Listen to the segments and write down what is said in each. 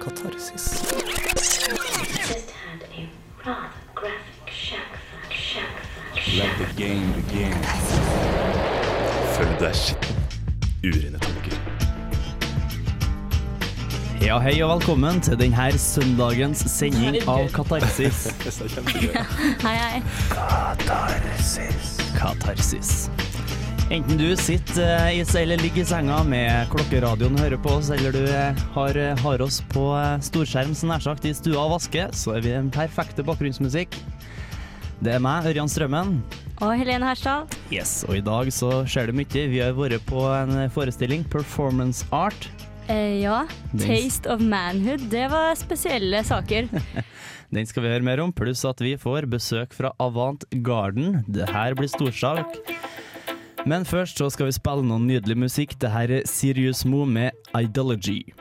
katarsis. just had a rather graphic shack fuck, shack fuck, shack Let the game begin. Følg deg skitten. Urene tanker. Ja, hei og velkommen til denne søndagens sending av Katarsis. Hei, hei. Katarsis. Katarsis. Enten du sitter eh, i, eller ligger i senga med klokkeradioen hører på oss, eller du eh, har, har oss på eh, storskjerm så nær sagt i stua og vasker, så er vi den perfekte bakgrunnsmusikk. Det er meg, Ørjan Strømmen. Og Helene Herstad. Yes, og i dag så skjer det mye. Vi har vært på en forestilling, Performance Art. Eh, ja, Taste of Manhood. Det var spesielle saker. Den skal vi høre mer om, pluss at vi får besøk fra Avant Garden. Det her blir storsalg. Men først så skal vi spille noe nydelig musikk. Det her er Sirius Mo med 'Ideology'.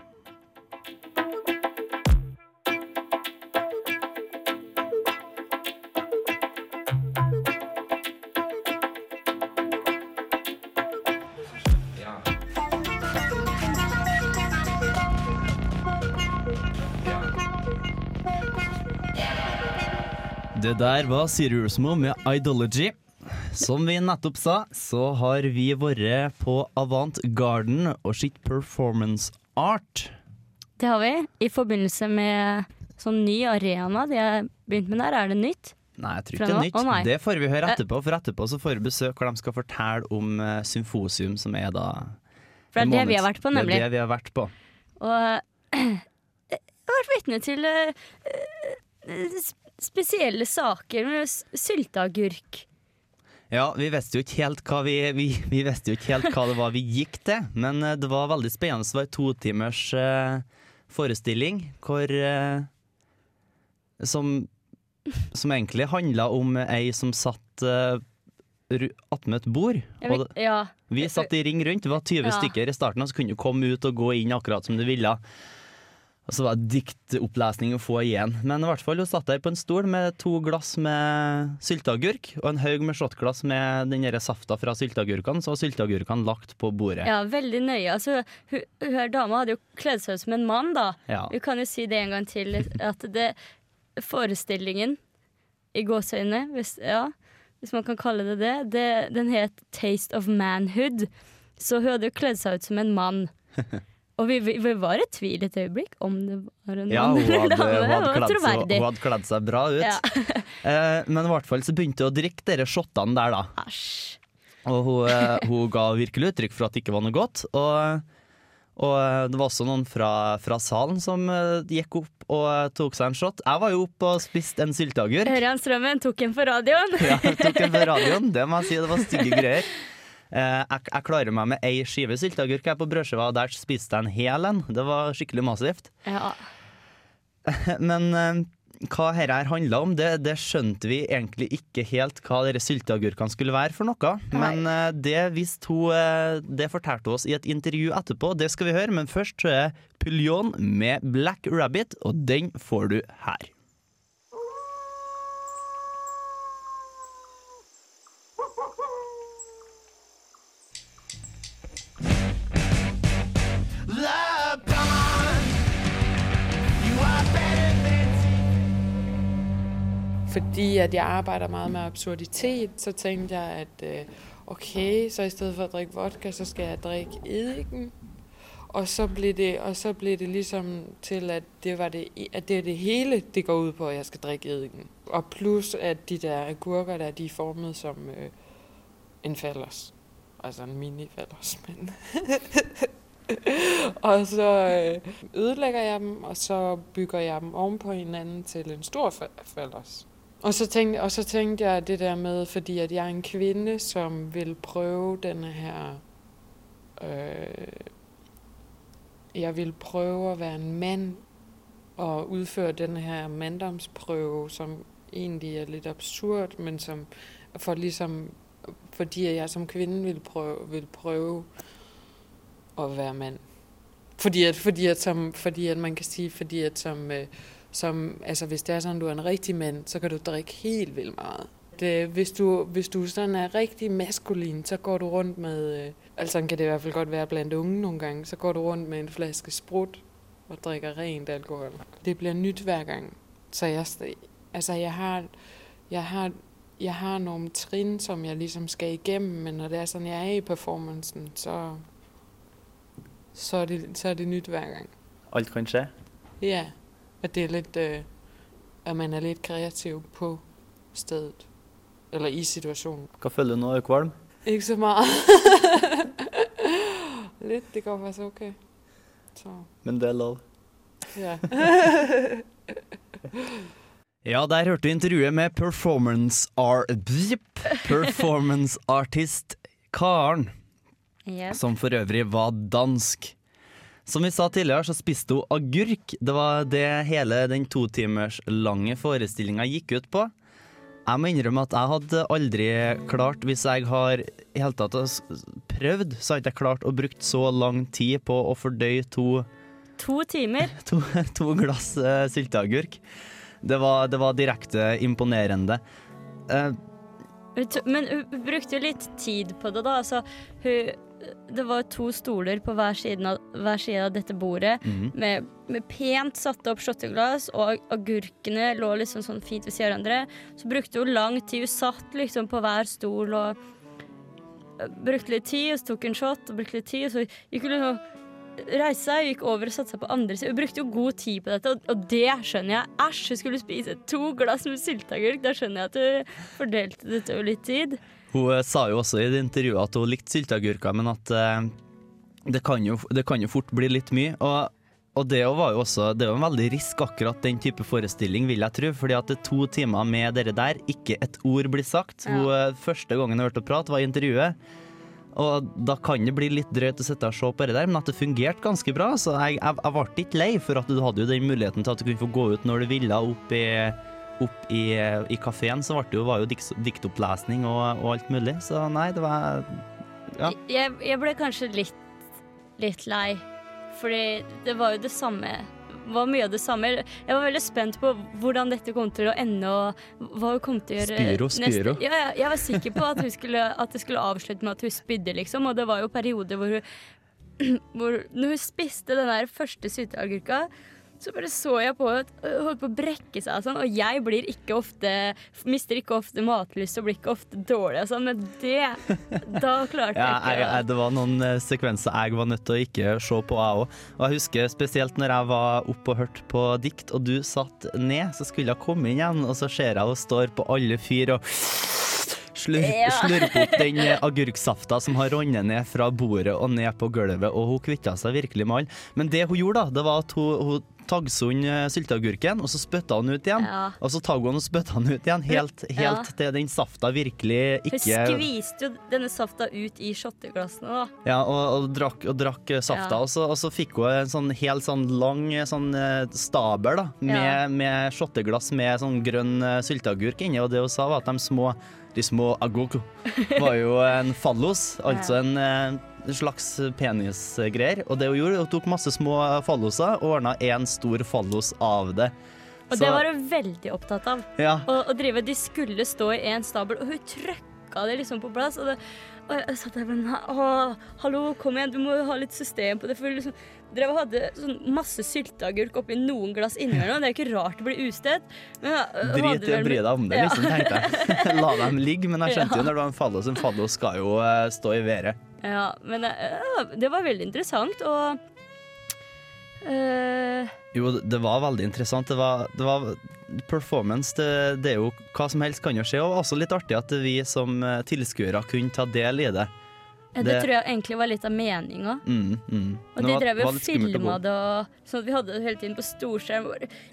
Det der var Sirius Mo med Idology. Som vi nettopp sa, så har vi vært på Avant Garden og sett performance art. Det har vi. I forbindelse med sånn ny arena de har begynt med der. Er det nytt? Nei, jeg tror ikke det er nytt. Oh, det får vi høre etterpå, for etterpå så får vi besøk hvor de skal fortelle om uh, Symfosium, som er da For det er det måned- vi har vært på, nemlig. Det er det vi har vært på. Og jeg har vært vitne til uh, eh, spesielle saker med sylteagurk. Ja, vi visste jo ikke helt hva vi, vi, vi visste jo ikke helt hva det var vi gikk til, men eh, det var veldig spennende. Det var en totimers uh, forestilling hvor uh, som, som egentlig handla om ei som satt uh, attmed et bord. Og ja. vi satt i ring rundt, det var 20 Ja. stykker i starten, og så kunne du komme ut og gå inn akkurat som du ville. Og så var det diktopplesning å få igjen. Men i hvert fall, hun satt der på en stol med to glass med sylteagurk og en haug med shotglass med den safta fra sylteagurkene. Så var sylteagurkene lagt på bordet. ja, veldig nøye. Altså, hun, hun her dama hadde jo kledd seg ut som en mann, da. Ja. Vi kan jo si det en gang til, at det forestillingen i gåseøyne, hvis, ja, hvis man kan kalle det det, det, den het Taste of Manhood. Så hun hadde jo kledd seg ut som en mann. Og vi, vi, var i tvil et øyeblikk om det var en Ja, mann eller dame. hun, hadde kledd seg, hun hadde kledd seg bra ut. Ja. Eh, men i hvert fall så begynte hun å drikke dere shottene der, da. Asj. Og hun, eh, hun ga virkelig uttrykk for at det ikke var noe godt. Og, og eh, det var også noen fra, fra salen som eh, gikk opp og tok seg en shot. Jeg var jo oppe og spiste en sylteagurk. Ørjan Strømmen tok en på radioen. Ja, tok en på radioen. Det må jeg si, det var stygge greier. Eh, jeg, jeg klarer meg med ei skive sylteagurk på brødskiva, og der spiste jeg en hel en. Det var skikkelig massivt. Ja. Men eh, hva dette her handla om, det, det skjønte vi egentlig ikke helt hva dere sylteagurkene skulle være for noe. Men eh, det visste hun Det fortalte hun oss i et intervju etterpå. Det skal vi høre, men først så er Puljon med Black Rabbit, og den får du her. Fordi at jeg arbejder meget med absurditet, så tænkte jeg, at øh, okay, så i stedet for at drikke vodka, så skal jeg drikke eddiken. Og så blev det, og så blev det ligesom til, at det, var det, at det er det hele, det går ud på, at jeg skal drikke eddiken. Og plus, at de der agurker der, de er formet som øh, en fallers. Altså en mini-fallers, men... og så øh, ødelægger jeg dem, og så bygger jeg dem oven på hinanden til en stor fa- fallers. Og så, tænkte, og så tænkte jeg det der med, fordi at jeg er en kvinde, som vil prøve denne her... Øh, jeg vil prøve at være en mand og udføre den her manddomsprøve, som egentlig er lidt absurd, men som for ligesom, fordi jeg som kvinde vil prøve, vil prøve at være mand. Fordi fordi fordi at man kan sige, fordi at som, øh, som, altså hvis det er sådan, du er en rigtig mand, så kan du drikke helt vildt meget. Det, hvis, du, hvis du sådan er rigtig maskulin, så går du rundt med, øh, altså kan det i hvert fald godt være blandt unge nogle gange, så går du rundt med en flaske sprut og drikker rent alkohol. Det bliver nyt hver gang. Så jeg, altså jeg har, jeg har, jeg har nogle trin, som jeg ligesom skal igennem, men når det er sådan, jeg er i performancen, så, så, er, det, så er det nyt hver gang. Alt kan skje. Ja, at det er lidt, øh, at man er lidt kreativ på stedet, eller i situationen. Hva føler du nå? Er du kvalm? Ikke så meget. lidt, det går faktisk okay. Så, Men det er lov. ja. Ja, der hørte du intervjuet med performance, ar performance artist Karen, Yep. som for øvrig var dansk. Som vi sa tidligere, så spiste hun agurk. Det var det hele den to timers lange forestillinga gikk ut på. Jeg må innrømme at jeg hadde aldri klart, hvis jeg har i hele tatt prøvd, så har jeg ikke klart å brukt så lang tid på å fordøye to To timer. to, to glass uh, sylteagurk. Det var, det var direkte imponerende. Uh, Men hun brukte jo litt tid på det, da. Altså, hun, det var to stoler på hver side av, hver side av dette bordet, mhm. med, med pent satte opp shotteglass, og agurkene lå liksom sånn fint ved siden av hverandre. Så brukte hun lang tid. Hun satt liksom på hver stol og eh, brukte litt tid, og så tok hun shot, og brukte litt tid, og så gikk hun liksom Reiste seg og gikk over og satte seg på andre siden. Hun brukte jo god tid på dette, og, og det skjønner jeg. Æsj, hun skulle spise to glass med sylteagurk. Da skjønner jeg at hun fordelte dette over litt tid. Hun eh, sa jo også i det intervjuet at hun likte sylteagurker, men at eh, det, kan jo, det kan jo fort bli litt mye. Og, og det var jo også Det er en veldig risk, akkurat den type forestilling, vil jeg tro. Fordi at det er to timer med dere der, ikke et ord blir sagt. Hun, eh, første gangen hun hørte henne prate, var i intervjuet. Og da kan det bli litt drøyt å sitte og se på det der, men at det fungerte ganske bra. Så jeg, jeg, jeg ble ikke lei, for at du hadde jo den muligheten til at du kunne få gå ut når du ville, opp i, opp i, i kafeen. Så det jo, var jo dikt, diktopplesning og, og alt mulig. Så nei, det var Ja. Jeg, jeg ble kanskje litt, litt lei, fordi det var jo det samme. var mye av det samme. Jeg var veldig spent på hvordan dette kom til å ende, og hva hun kom til å gjøre. Spyro, spyro. Ja, ja, jeg var sikker på at, hun skulle, at det skulle avslutte med at hun spydde, liksom. Og det var jo perioder hvor hun hvor, Når hun spiste den der første sylteagurka, så bare så jeg på at hun holdt på å brekke seg og sånn. Og jeg blir ikke ofte Mister ikke ofte matlyst og blir ikke ofte dårlig og sånn, men det Da klarte Ja, jeg ikke jeg, det var noen eh, sekvenser jeg var nødt til å ikke se på, jeg òg. Og jeg husker spesielt når jeg var oppe og hørte på dikt, og du satt ned, så skulle jeg komme inn igjen, og så ser jeg hun står på alle fyr og slurpe Ja. slurper opp den eh, agurksafta som har rønnet ned fra bordet og ned på gulvet, og hun kvitta seg virkelig med alle. Men det hun gjorde, da, det var at hun, hun taggsund eh, sylteagurken, og så spytta han ut igjen. Ja. Og så tagg han og spytta han ut igjen, helt, helt Ja. til den safta virkelig ikke Hun skviste jo denne safta ut i shotteglassene, da. Ja, og, og drakk, og drakk safta, og, så, og så fikk hun en sånn helt sånn lang sånn eh, stabel da, med, med shotteglass med sånn grønn eh, sylteagurk inni, og det hun sa var at de små, de små agurk var jo en fallos, altså en slags penisgreier. Og det hun gjorde, hun tok masse små falloser og ordna en stor fallos av det. Og Så- det var hun veldig opptatt av. Ja, Å, å drive, De skulle stå i én stabel, og hun trøkka det liksom på plass. Og, det, og jeg satt der med hallo, kom igjen, du må ha litt system på det. For liksom, dere hadde sånn masse sylteagurk oppi noen glass innimellom. Det er jo ikke rart det blir ustøt. Men, ja, Drit i å bry deg om det, Ja. liksom, tenkte jeg. La dem ligge. Men jeg skjønte Ja. jo når det var en fallos, en fallos skal jo eh, stå i været. Ja, men eh, det var veldig interessant, og eh, Jo, det var veldig interessant. Det var, det var performance. Det, det er jo hva som helst kan jo skje, og også litt artig at vi som eh, tilskuere kunne ta del i det. Ja, det, Det- tror jeg egentlig var litt av meninga. Mm, mm. Og de drev jo og filma det, og, sånn at vi hadde det hele tiden på storskjerm.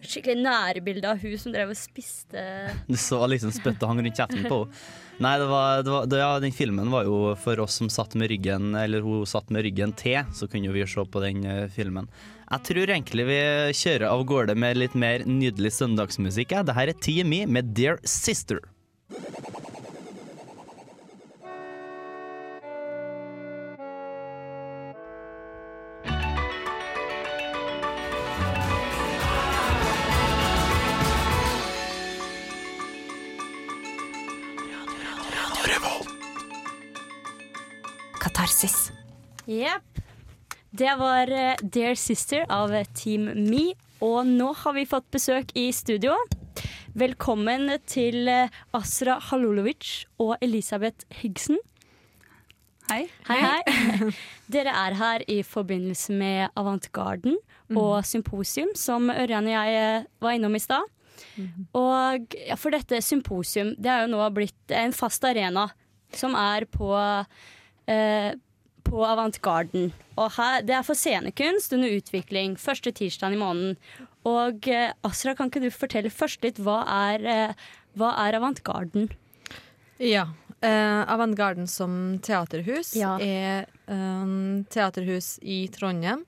Skikkelig nærbilde av hun som drev og spiste Du så liksom spyttet hang rundt kjeften på henne. Nei, det var, det var, det, ja, den filmen var jo for oss som satt med ryggen Eller hun satt med ryggen til, så kunne vi se på den eh, filmen. Jeg tror egentlig vi kjører av gårde med litt mer nydelig søndagsmusikk. Ja. Det her er TME med Dear Sister. Jepp. Det var eh, Dear Sister av Team Me, og nå har vi fått besøk i studio. Velkommen til eh, Asra Halolovic og Elisabeth Higsen. Hei. Hei, hei. Dere er her i forbindelse med Avantgarden og symposium, som Ørjan og jeg eh, var innom i stad. Og ja, for dette symposium, det er jo nå blitt en fast arena som er på, eh, på Avantgarden. Og her, det er for scenekunst under utvikling, første tirsdag i måneden. Og eh, Asra, kan ikke du fortelle først litt, hva er, eh, hva er Avantgarden? Ja. Eh, Avantgarden som teaterhus Ja. er um, teaterhus i Trondheim.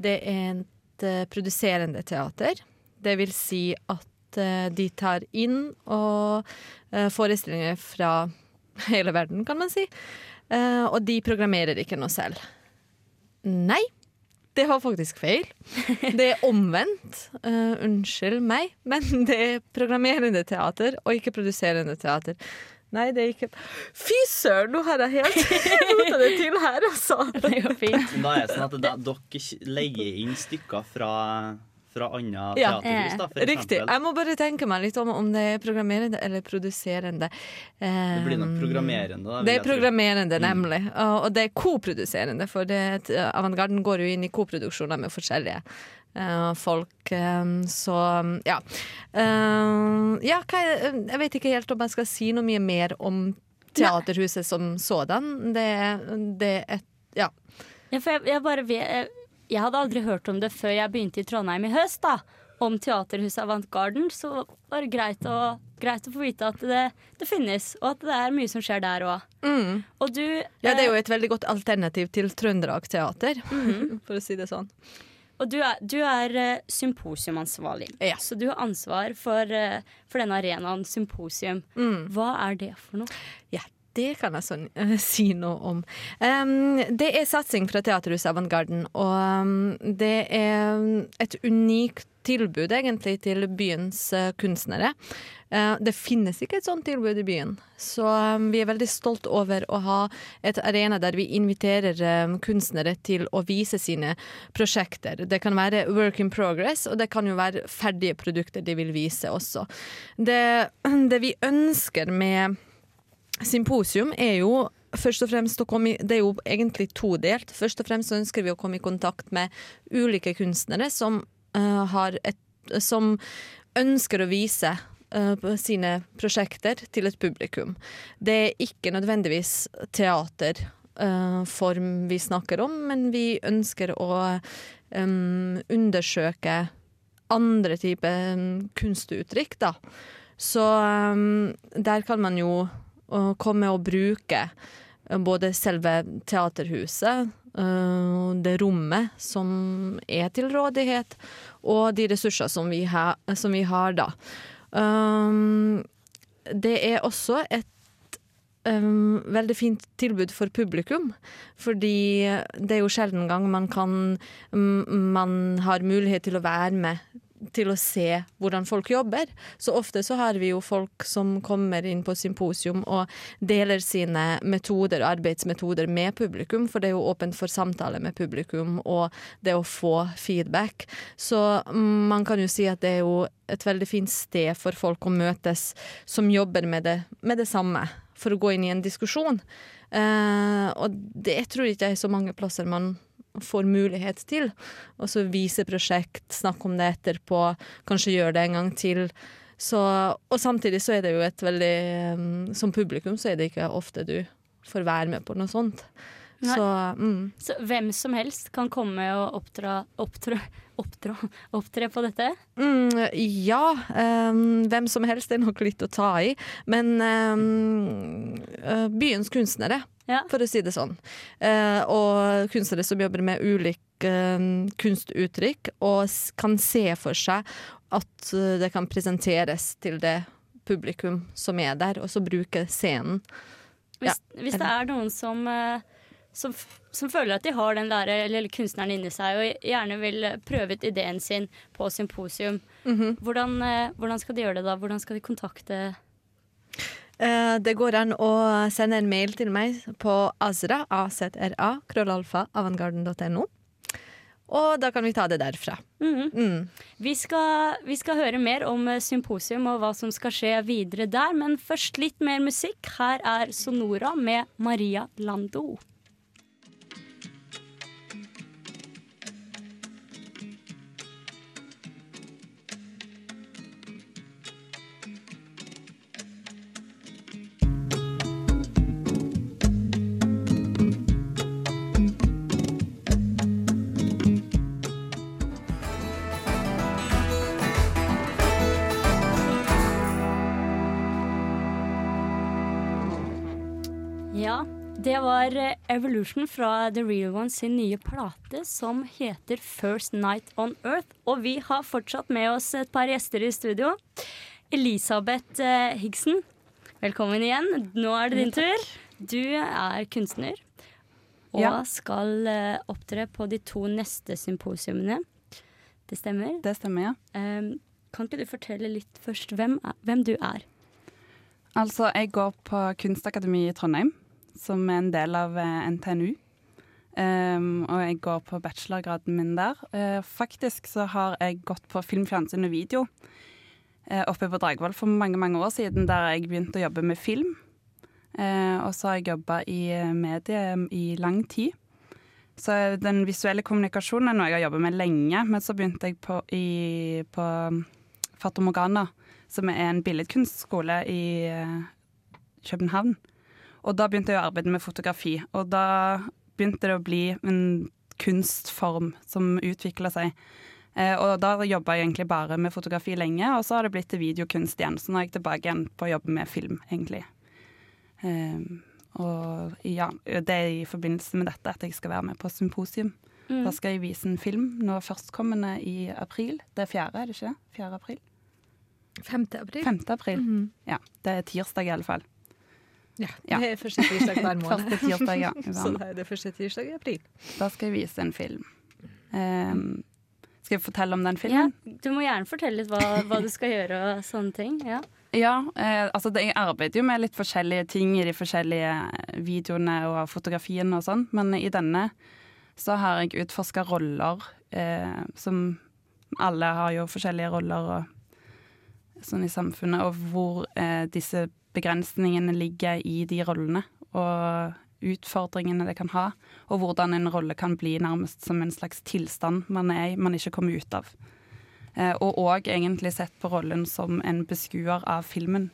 Det er et eh, produserende teater. Det vil si at eh, de tar inn og eh, forestillinger fra hele verden, kan man si. Uh, og de programmerer ikke noe selv. Nei, det var faktisk feil. Det er omvendt. Uh, unnskyld meg, men det er programmerende teater og ikke produserende teater. Nei, det er ikke Fy søren, nå har jeg helt rota det til her, altså! Det går fint. Da er det sånn at dere leier inn stykker fra, fra andre Ja. teaterhus, da, for Riktig. eksempel. Jeg må bare tenke meg litt om om det er programmerende eller produserende. Det blir nok Um, programmerende, da. Det er programmerende, Mm. nemlig. Og og det er koproduserende, for det, Avantgarden går jo inn i koproduksjoner med forskjellige eh, folk. eh, så ja. Eh, ja jeg vet ikke helt om jeg skal si noe mye mer om teaterhuset som sådan. Det, det er et Ja. Ja, for jeg, jeg bare vet jeg, hadde aldri hørt om det før jeg begynte i Trondheim i høst, da. Om teaterhuset Avantgarden. Så var det greit å, greit å få vite at det, det finnes, og at det er mye som skjer der òg. Mm. Og du Ja, det er jo eh, et veldig godt alternativ til Trøndelag Teater, Mhm. for å si det sånn. Og du er, du er eh, symposiumansvarlig. Ja. Så du har ansvar for, eh, for denne arenaen symposium. Mm. Hva er det for noe? Ja, det kan jeg sånn, uh, si noe om. Um, det er satsing fra Teaterhuset Avantgarden, og um, det er et unikt tilbud egentlig til byens uh, kunstnere. Uh, det finnes ikke et sånt tilbud i byen, så um, vi er veldig stolt over å ha et arena der vi inviterer um, kunstnere til å vise sine prosjekter. Det kan være work in progress, og det kan jo være ferdige produkter de vil vise også. Det, det vi ønsker med Symposium er jo først og fremst å komme i, Det er jo egentlig todelt. Først og fremst ønsker vi å komme i kontakt med ulike kunstnere som, uh, et, som ønsker å vise uh, sine prosjekter til et publikum. Det er ikke nødvendigvis teaterform vi snakker om, men vi ønsker å um, undersøke andre typer em, kunstuttrykk, da. Så um, der kan man jo komme og bruke eh, både selve teaterhuset, eh, det rommet som er til rådighet, og de ressurser som vi, ha, som vi har da. Um, det er også et um, veldig fint tilbud for publikum, fordi det er jo sjelden gang man kan um, Man har mulighet til å være med til å se hvordan folk jobber. Så ofte så har vi jo folk som kommer inn på symposium og deler sine metoder arbeidsmetoder med publikum, for det er jo åpent for samtale med publikum og det å få feedback. Så man kan jo si at det er jo et veldig fint sted for folk å møtes som jobber med det, med det samme, for å gå inn i en diskusjon. Uh, og det tror jeg ikke er så mange plasser man får mulighet til. Og så vise prosjekt, snakke om det etterpå, kanskje gjøre det en gang til. Så, og samtidig så er det jo et veldig um, Som publikum så er det ikke ofte du får være med på noe sånt. Så mm. Så hvem som helst kan komme og oppdra, oppdra, oppdra, opptre på dette? Mm, ja, um, hvem som helst er nok litt å ta i. Men um, uh, byens kunstnere, Ja. for å si det sånn. Uh, og kunstnere som jobber med ulike uh, kunstuttrykk, og kan se for seg at uh, det kan presenteres til det publikum som er der, og så bruke scenen. Hvis, hvis det er noen som, eh, som, som føler at de har den der, eller kunstneren inni seg, og gjerne vil prøve ut ideen sin på symposium, hvordan, -hmm. hvordan skal de gjøre det da? Hvordan skal de kontakte Eh, det går an å sende en mail til meg på azra, azra, krøllalfa, avantgarden.no. Og da kan vi ta det derfra. Mhm. Mm. Vi, skal, vi skal høre mer om eh, symposium og hva som skal skje videre der, men først litt mer musikk. Her er Sonora med Maria Lando. Det var eh, Evolution fra The Real Ones sin nye plate som heter First Night on Earth. Og vi har fortsatt med oss et par gjester i studio. Elisabeth eh, Higsen, velkommen igjen. Nå er det din tur. Du er kunstner og Ja. skal eh, opptre på de to neste symposiumene. Det stemmer. Det stemmer, ja. Um, kan ikke du fortelle litt først hvem, er, hvem du er? Altså, jeg går på Kunstakademiet i Trondheim, som er en del av eh, NTNU. Um, og jeg går på bachelorgraden min der. Uh, faktisk så har jeg gått på film, fjernsyn og video uh, oppe på Dragvoll for mange mange år siden, der jeg begynte å jobbe med film. Uh, og så har jeg jobba i medie i lang tid. Så den visuelle kommunikasjonen er noe jeg har jobba med lenge, men så begynte jeg på, i, på Fata Morgana, som er en billedkunstskole i København. Og da begynte jeg å arbeide med fotografi, og da begynte det å bli en kunstform som utvikla seg. Eh, og da jobba jeg egentlig bare med fotografi lenge, og så har det blitt til videokunst igjen. Så nå er jeg tilbake igjen på å jobbe med film, egentlig. Eh, og ja, det er i forbindelse med dette at jeg skal være med på symposium. Mm. Da skal jeg vise en film nå førstkommende i april. Det er fjerde, er det ikke det? 4. april? 5. april. 5. april. Mhm. Ja, det er tirsdag i alle fall. Ja, Ja. det er første tirsdag hver måned. Første tirsdag, ja. Så det er det første tirsdag i april. Da skal jeg vise en film. Um, skal jeg fortelle om den filmen? Ja, du må gjerne fortelle litt hva, hva du skal gjøre og sånne ting. Ja. Ja, eh, altså det, jeg arbeider jo med litt forskjellige ting i de forskjellige videoene og fotografiene og sånn, men i denne så har jeg utforska roller eh, som Alle har jo forskjellige roller og sånn i samfunnet, og hvor eh, disse begrensningene ligger i de rollene. Og utfordringene det kan ha, og hvordan en rolle kan bli nærmest som en slags tilstand man er i, man ikke kommer ut av. Eh, og òg egentlig sett på rollen som en beskuer av filmen.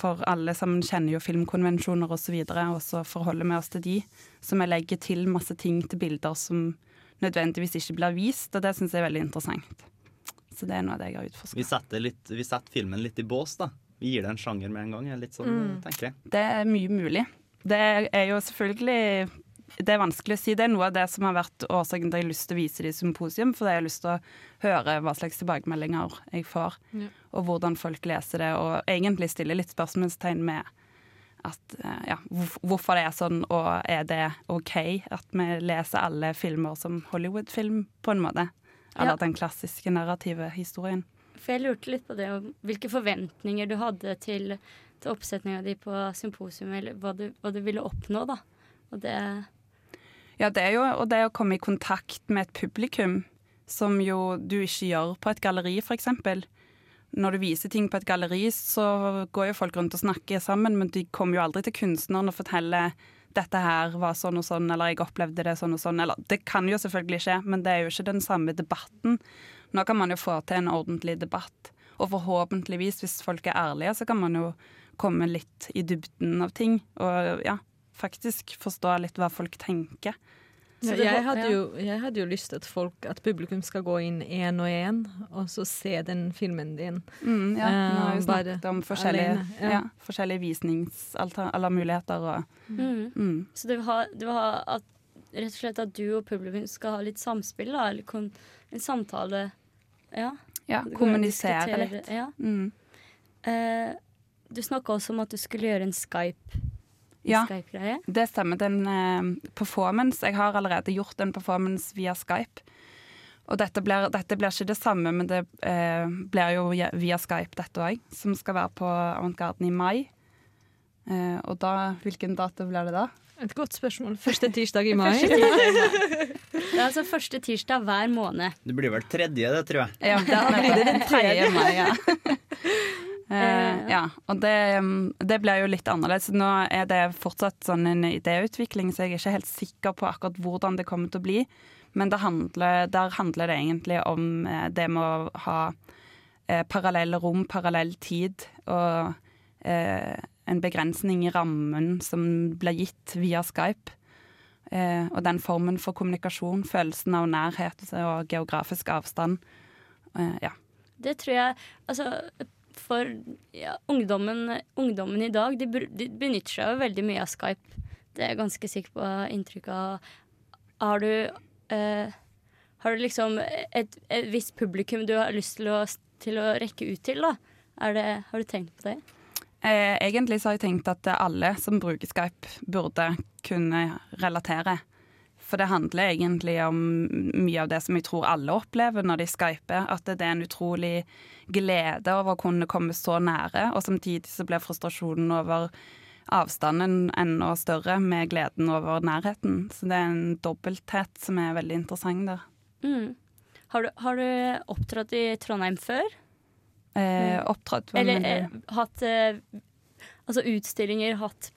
For alle sammen kjenner jo filmkonvensjoner osv., og, og så forholder vi oss til de. Så vi legger til masse ting til bilder som nødvendigvis ikke blir vist, og det syns jeg er veldig interessant. Så det er noe av det jeg har utforska. Vi vi setter filmen litt i bås, da. Vi gir det en sjanger med en gang. er Litt sånn, Mm. tenker jeg. Det er mye mulig. Det er jo selvfølgelig Det er vanskelig å si. Det er noe av det som har vært årsaken til at jeg har lyst til å vise det i symposium. Fordi jeg har lyst til å høre hva slags tilbakemeldinger jeg får, Ja. og hvordan folk leser det. Og egentlig stille litt spørsmålstegn med at, eh, ja, hvorfor det er sånn, og er det OK at vi leser alle filmer som Hollywood-film, på en måte? Eller Ja. den klassiske narrative historien. For jeg lurte litt på det, om hvilke forventninger du hadde til, til oppsetninga di på symposium, eller hva du, hva du ville oppnå, da. Og det Ja, det er jo og det å komme i kontakt med et publikum, som jo du ikke gjør på et galleri, f.eks. Når du viser ting på et galleri, så går jo folk rundt og snakker sammen, men de kommer jo aldri til kunstneren og forteller dette her var sånn og sånn, eller jeg opplevde det sånn og sånn. Eller det kan jo selvfølgelig skje, men det er jo ikke den samme debatten. Nå kan man jo få til en ordentlig debatt. Og forhåpentligvis, hvis folk er ærlige, så kan man jo komme litt i dybden av ting. Og ja, faktisk forstå litt hva folk tenker. Ja, Så jeg, hadde jo, jeg hadde jo lyst til at, folk, at publikum skal gå inn én og én, og så se den filmen din. Mm, ja, vi har jo Eh, snakket om forskjellige, alene, ja. ja. forskjellige visningsalter, alle muligheter og mm. mm. Så du vil ha, du vil ha at, rett og slett at du og publikum skal ha litt samspill, da? Eller kon, en samtale? Ja. Ja, kommunisere litt. Ja. Mm. Eh, du snakka også om at du skulle gjøre en Skype. Ja. Skype-greie. Det stemmer. Den uh, performance Jeg har allerede gjort en performance via Skype. Og dette blir, dette blir ikke det samme, men det uh, blir jo via- Skype, dette òg. Som skal være på Avantgarden i mai. Uh, og da Hvilken dato blir det da? Et godt spørsmål. Første tirsdag i mai. Det er altså første tirsdag hver måned. Det blir vel tredje, det, tror jeg. Ja, det blir det den tredje. mai, ja. Eh, ja, og det, mm, det blir jo litt annerledes. Nå er det fortsatt sånn en idéutvikling, så jeg er ikke helt sikker på akkurat hvordan det kommer til å bli. Men det handler, der handler det egentlig om eh, det med å ha eh, parallelle rom, parallell tid, og eh, en begrensning i rammen som blir gitt via Skype. Eh, og den formen for kommunikasjon, følelsen av nærhet og geografisk avstand. Eh, ja. Det tror jeg Altså, for ja, ungdommen, ungdommen i dag, de, de benytter seg jo veldig mye av Skype. Det er jeg ganske sikker på inntrykk av. Har du eh, Har du liksom et, et visst publikum du har lyst til å, til å rekke ut til, da? Det, har du tenkt på det? Eh, egentlig så har jeg tenkt at alle som bruker Skype, burde kunne relatere. For det handler egentlig om mye av det som jeg tror alle opplever når de skyper. At det er en utrolig glede over å kunne komme så nære, og samtidig så blir frustrasjonen over avstanden enda større med gleden over nærheten. Så det er en dobbelthet som er veldig interessant der. Mm. Har, du, har du opptrådt i Trondheim før? Eh, opptrådt Eller eh, hatt eh, altså utstillinger, hatt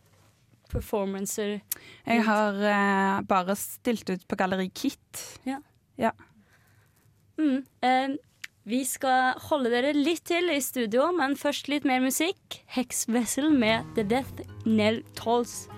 performancer? Jeg har uh, bare stilt ut på Galleri Kit. Mm. uh, vi skal holde dere litt til i studio, men først litt mer musikk. Hex Vessel med The Death Nell Tolls.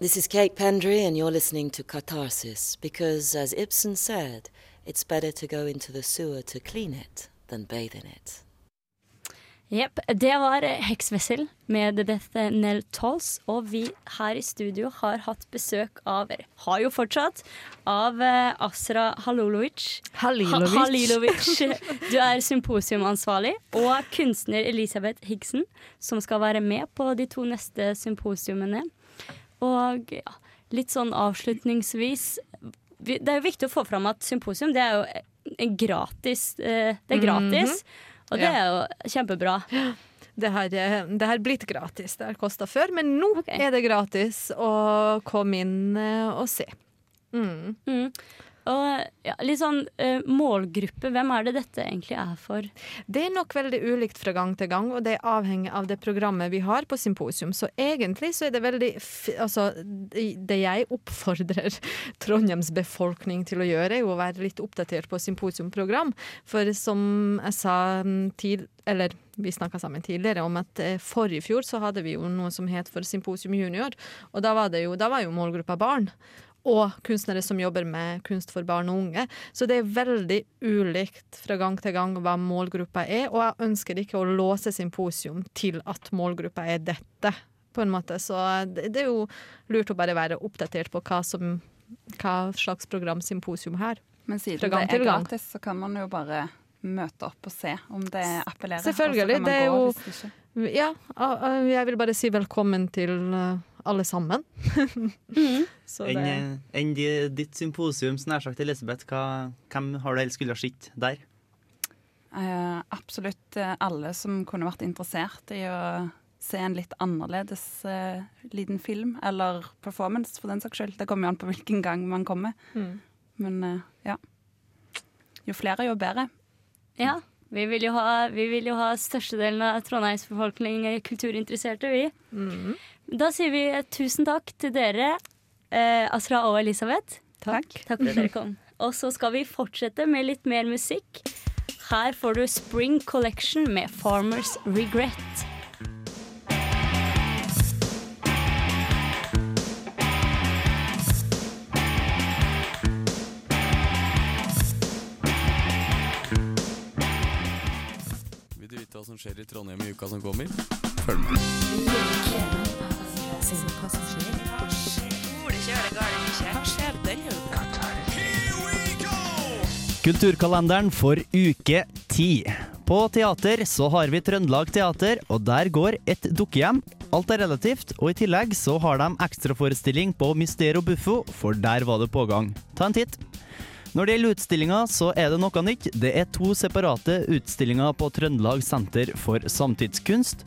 This is Kate Pendry, and you're listening to Catharsis because, as Ibsen said, it's better to go into the sewer to clean it than bathe in it. Jepp. Det var Heksvessel med The Death Nell Tolls. Og vi her i studio har hatt besøk av, har jo fortsatt, av eh, Asra Halilovic. Halilovic. Ha Halilovic. Du er symposiumansvarlig, og kunstner Elisabeth Higsen, som skal være med på de to neste symposiumene. Og ja, litt sånn avslutningsvis Det er jo viktig å få fram at symposium det er jo en gratis. eh, Det er gratis, og det er jo kjempebra. Det har, eh, det har blitt gratis. Det har kosta før, men nå okay. er det gratis å komme inn eh, og se. Mm. Mm. Og ja, litt sånn uh, målgruppe, hvem er det dette egentlig er for? Det er nok veldig ulikt fra gang til gang, og det er avhengig av det programmet vi har på symposium. Så egentlig så er det veldig Altså, det det jeg oppfordrer Trondheims befolkning til å gjøre, er jo å være litt oppdatert på symposiumprogram. For som jeg sa til eller vi snakka sammen tidligere om at eh, forrige fjor så hadde vi jo noe som het for Symposium junior, og da var, det jo, da var jo målgruppa barn. Og kunstnere som jobber med kunst for barn og unge. Så det er veldig ulikt fra gang til gang hva målgruppa er, og jeg ønsker ikke å låse symposium til at målgruppa er dette, på en måte. Så det, det er jo lurt å bare være oppdatert på hva, som, hva slags program symposium har. Men siden Fra gang det er gang. gratis, så kan man jo bare møte opp og se om det appellerer. Selvfølgelig, det er jo- Ja, jeg vil bare si velkommen til eh, alle sammen. mm. Enn en, eh, enn ditt symposium, nær sagt Elisabeth, hva, hvem har du helst skulle ha sett der? Uh, absolutt eh, alle som kunne vært interessert i å se en litt annerledes uh, liten film, eller performance for den saks skyld. Det kommer jo an på hvilken gang man kommer. Mm. Men uh, ja. Jo flere, jo bedre. Ja, vi vil jo ha, vi vil jo ha størstedelen av Trondheims befolkning kulturinteresserte, vi. mm. Da sier vi eh, tusen takk til dere, eh, Asra og Elisabeth. Takk. Takk for at dere kom. Og så skal vi fortsette med litt mer musikk. Her får du Spring Collection med Farmers Regret. Vil du vite hva som skjer i Trondheim i uka som kommer? Følg med. Kulturkalenderen for uke ti. På teater så har vi Trøndelag Teater, og der går et dukkehjem. Alt er relativt, og i tillegg så har de ekstraforestilling på Mystero Buffo, for der var det pågang. Ta en titt. Når det gjelder utstillinga, så er det noe nytt. Det er to separate utstillinger på Trøndelag Senter for samtidskunst.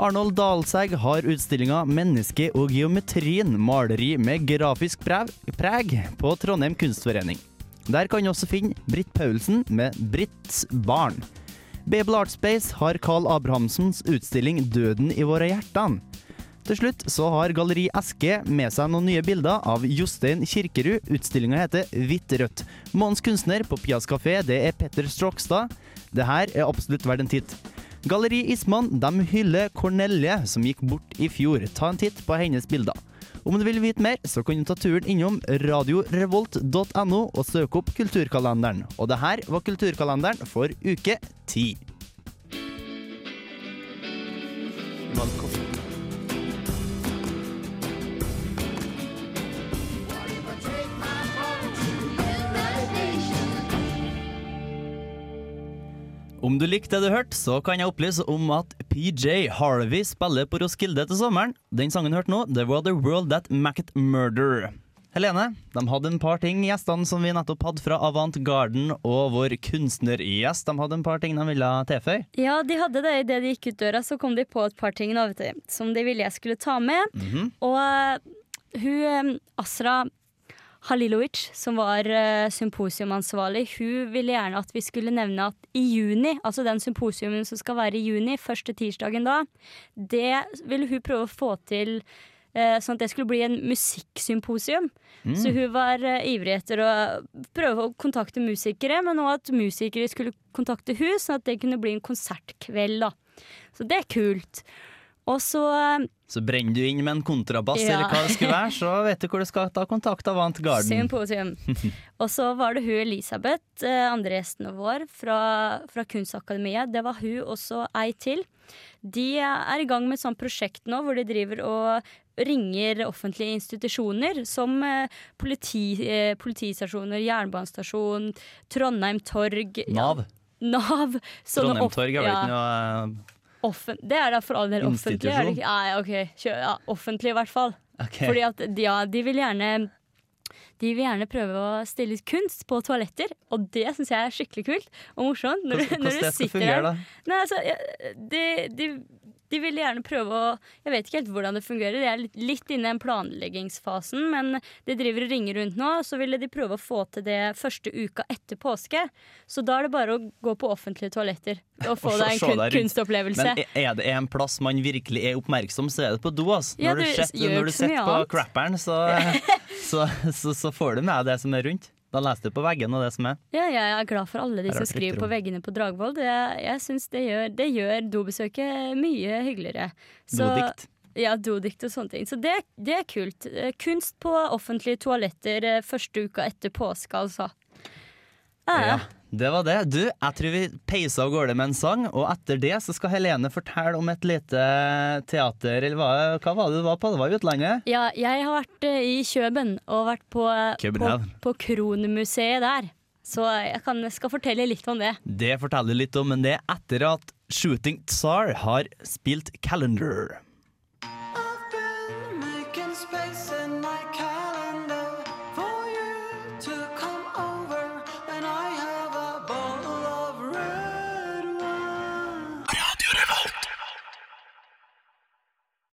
Arnold Dalsegg har utstillinga 'Mennesket og geometrien maleri med grafisk preg' på Trondheim kunstforening. Der kan du også finne Britt Paulsen med 'Britts barn'. Babel Artspace har Carl Abrahamsens utstilling 'Døden i våre hjerter'. Til slutt så har Galleri Eske med seg noen nye bilder av Jostein Kirkerud. Utstillinga heter Hvitt rødt. Månens kunstner på Pias kafé, det er Petter Strokstad. Det her er absolutt verdt en titt. Galleri Isman de hyller Cornelie, som gikk bort i fjor. Ta en titt på hennes bilder. Om du vil vite mer, så kan du ta turen innom radiorevolt.no og søke opp Kulturkalenderen. Og det her var Kulturkalenderen for uke ti. Om du likte det du hørte, så kan jeg opplyse om at PJ Harvey spiller på Roskilde til sommeren. Den sangen du hørte nå, det var The World That Macket Murder. Helene, de hadde en par ting, gjestene som vi nettopp hadde fra Avant Garden, og vår kunstnergjest. De hadde en par ting de ville tilføye. Ja, de hadde det idet de gikk ut døra, så kom de på et par ting nå, som de ville jeg skulle ta med. Mhm. Og uh, hun eh, Asra Halilovic, som var eh, symposiumansvarlig, hun ville gjerne at vi skulle nevne at i juni, altså den symposiumen som skal være i juni, første tirsdagen da, det ville hun prøve å få til eh, sånn at det skulle bli en musikksymposium. Så hun var eh, ivrig etter å prøve å kontakte musikere, men også at musikere skulle kontakte hun, sånn at det kunne bli en konsertkveld. da. Så det er kult. Og så Så brenner du inn med en kontrabass Ja. eller hva det skulle være, så vet du hvor du skal ta kontakt av Ant Garden. Symposium. Og så var det hun Elisabeth, eh, andre gjesten vår fra, fra Kunstakademiet. Det var hun også ei til. De er i gang med et sånt prosjekt nå hvor de driver og ringer offentlige institusjoner som eh, politi, eh, politistasjoner, jernbanestasjon, Trondheim Torg ja, Nav. Nav. sånne Trondheim Torg er vel ikke noe Offen det er da for all del offentlig. Er det ikke? Nei, ok, kjø, ja, offentlig i hvert fall. Okay. Fordi at ja, de vil gjerne de vil gjerne prøve å stille ut kunst på toaletter, og det syns jeg er skikkelig kult og morsomt. Når, du- Hvordan når hvordan du det skal fungere, der. da? Nei, altså, de, de, de vil gjerne prøve å Jeg vet ikke helt hvordan det fungerer. De er litt, litt inne i den planleggingsfasen, men de driver og ringer rundt nå. Så ville de prøve å få til det første uka etter påske. Så da er det bare å gå på offentlige toaletter og få deg en kun, kunstopplevelse. Men er det en plass man virkelig er oppmerksom, så er det på do. Altså. Ja, når du du sitter, på crapperen, så, så, så, så får du med deg det som er rundt. Da leser du på veggene og det som er. Ja, jeg er glad for alle de som skriver på veggene på Dragvoll. Det, jeg synes det gjør, det gjør dobesøket mye hyggeligere. Så- Dodikt. Ja, dodikt og sånne ting. Så det, det er kult. Eh, Kunst på offentlige toaletter eh, første uka etter påske, altså. Ja, Ja, det var det. Du, jeg tror vi peiser av gårde med en sang, og etter det så skal Helene fortelle om et lite teater, eller hva, hva var det du var på? Det var i utlandet? Ja, jeg har vært eh, i Kjøben og vært på, eh, på, på Kronmuseet der. Så jeg kan, skal fortelle litt om det. Det forteller litt om, men det er etter at Shooting Tsar har spilt Calendar.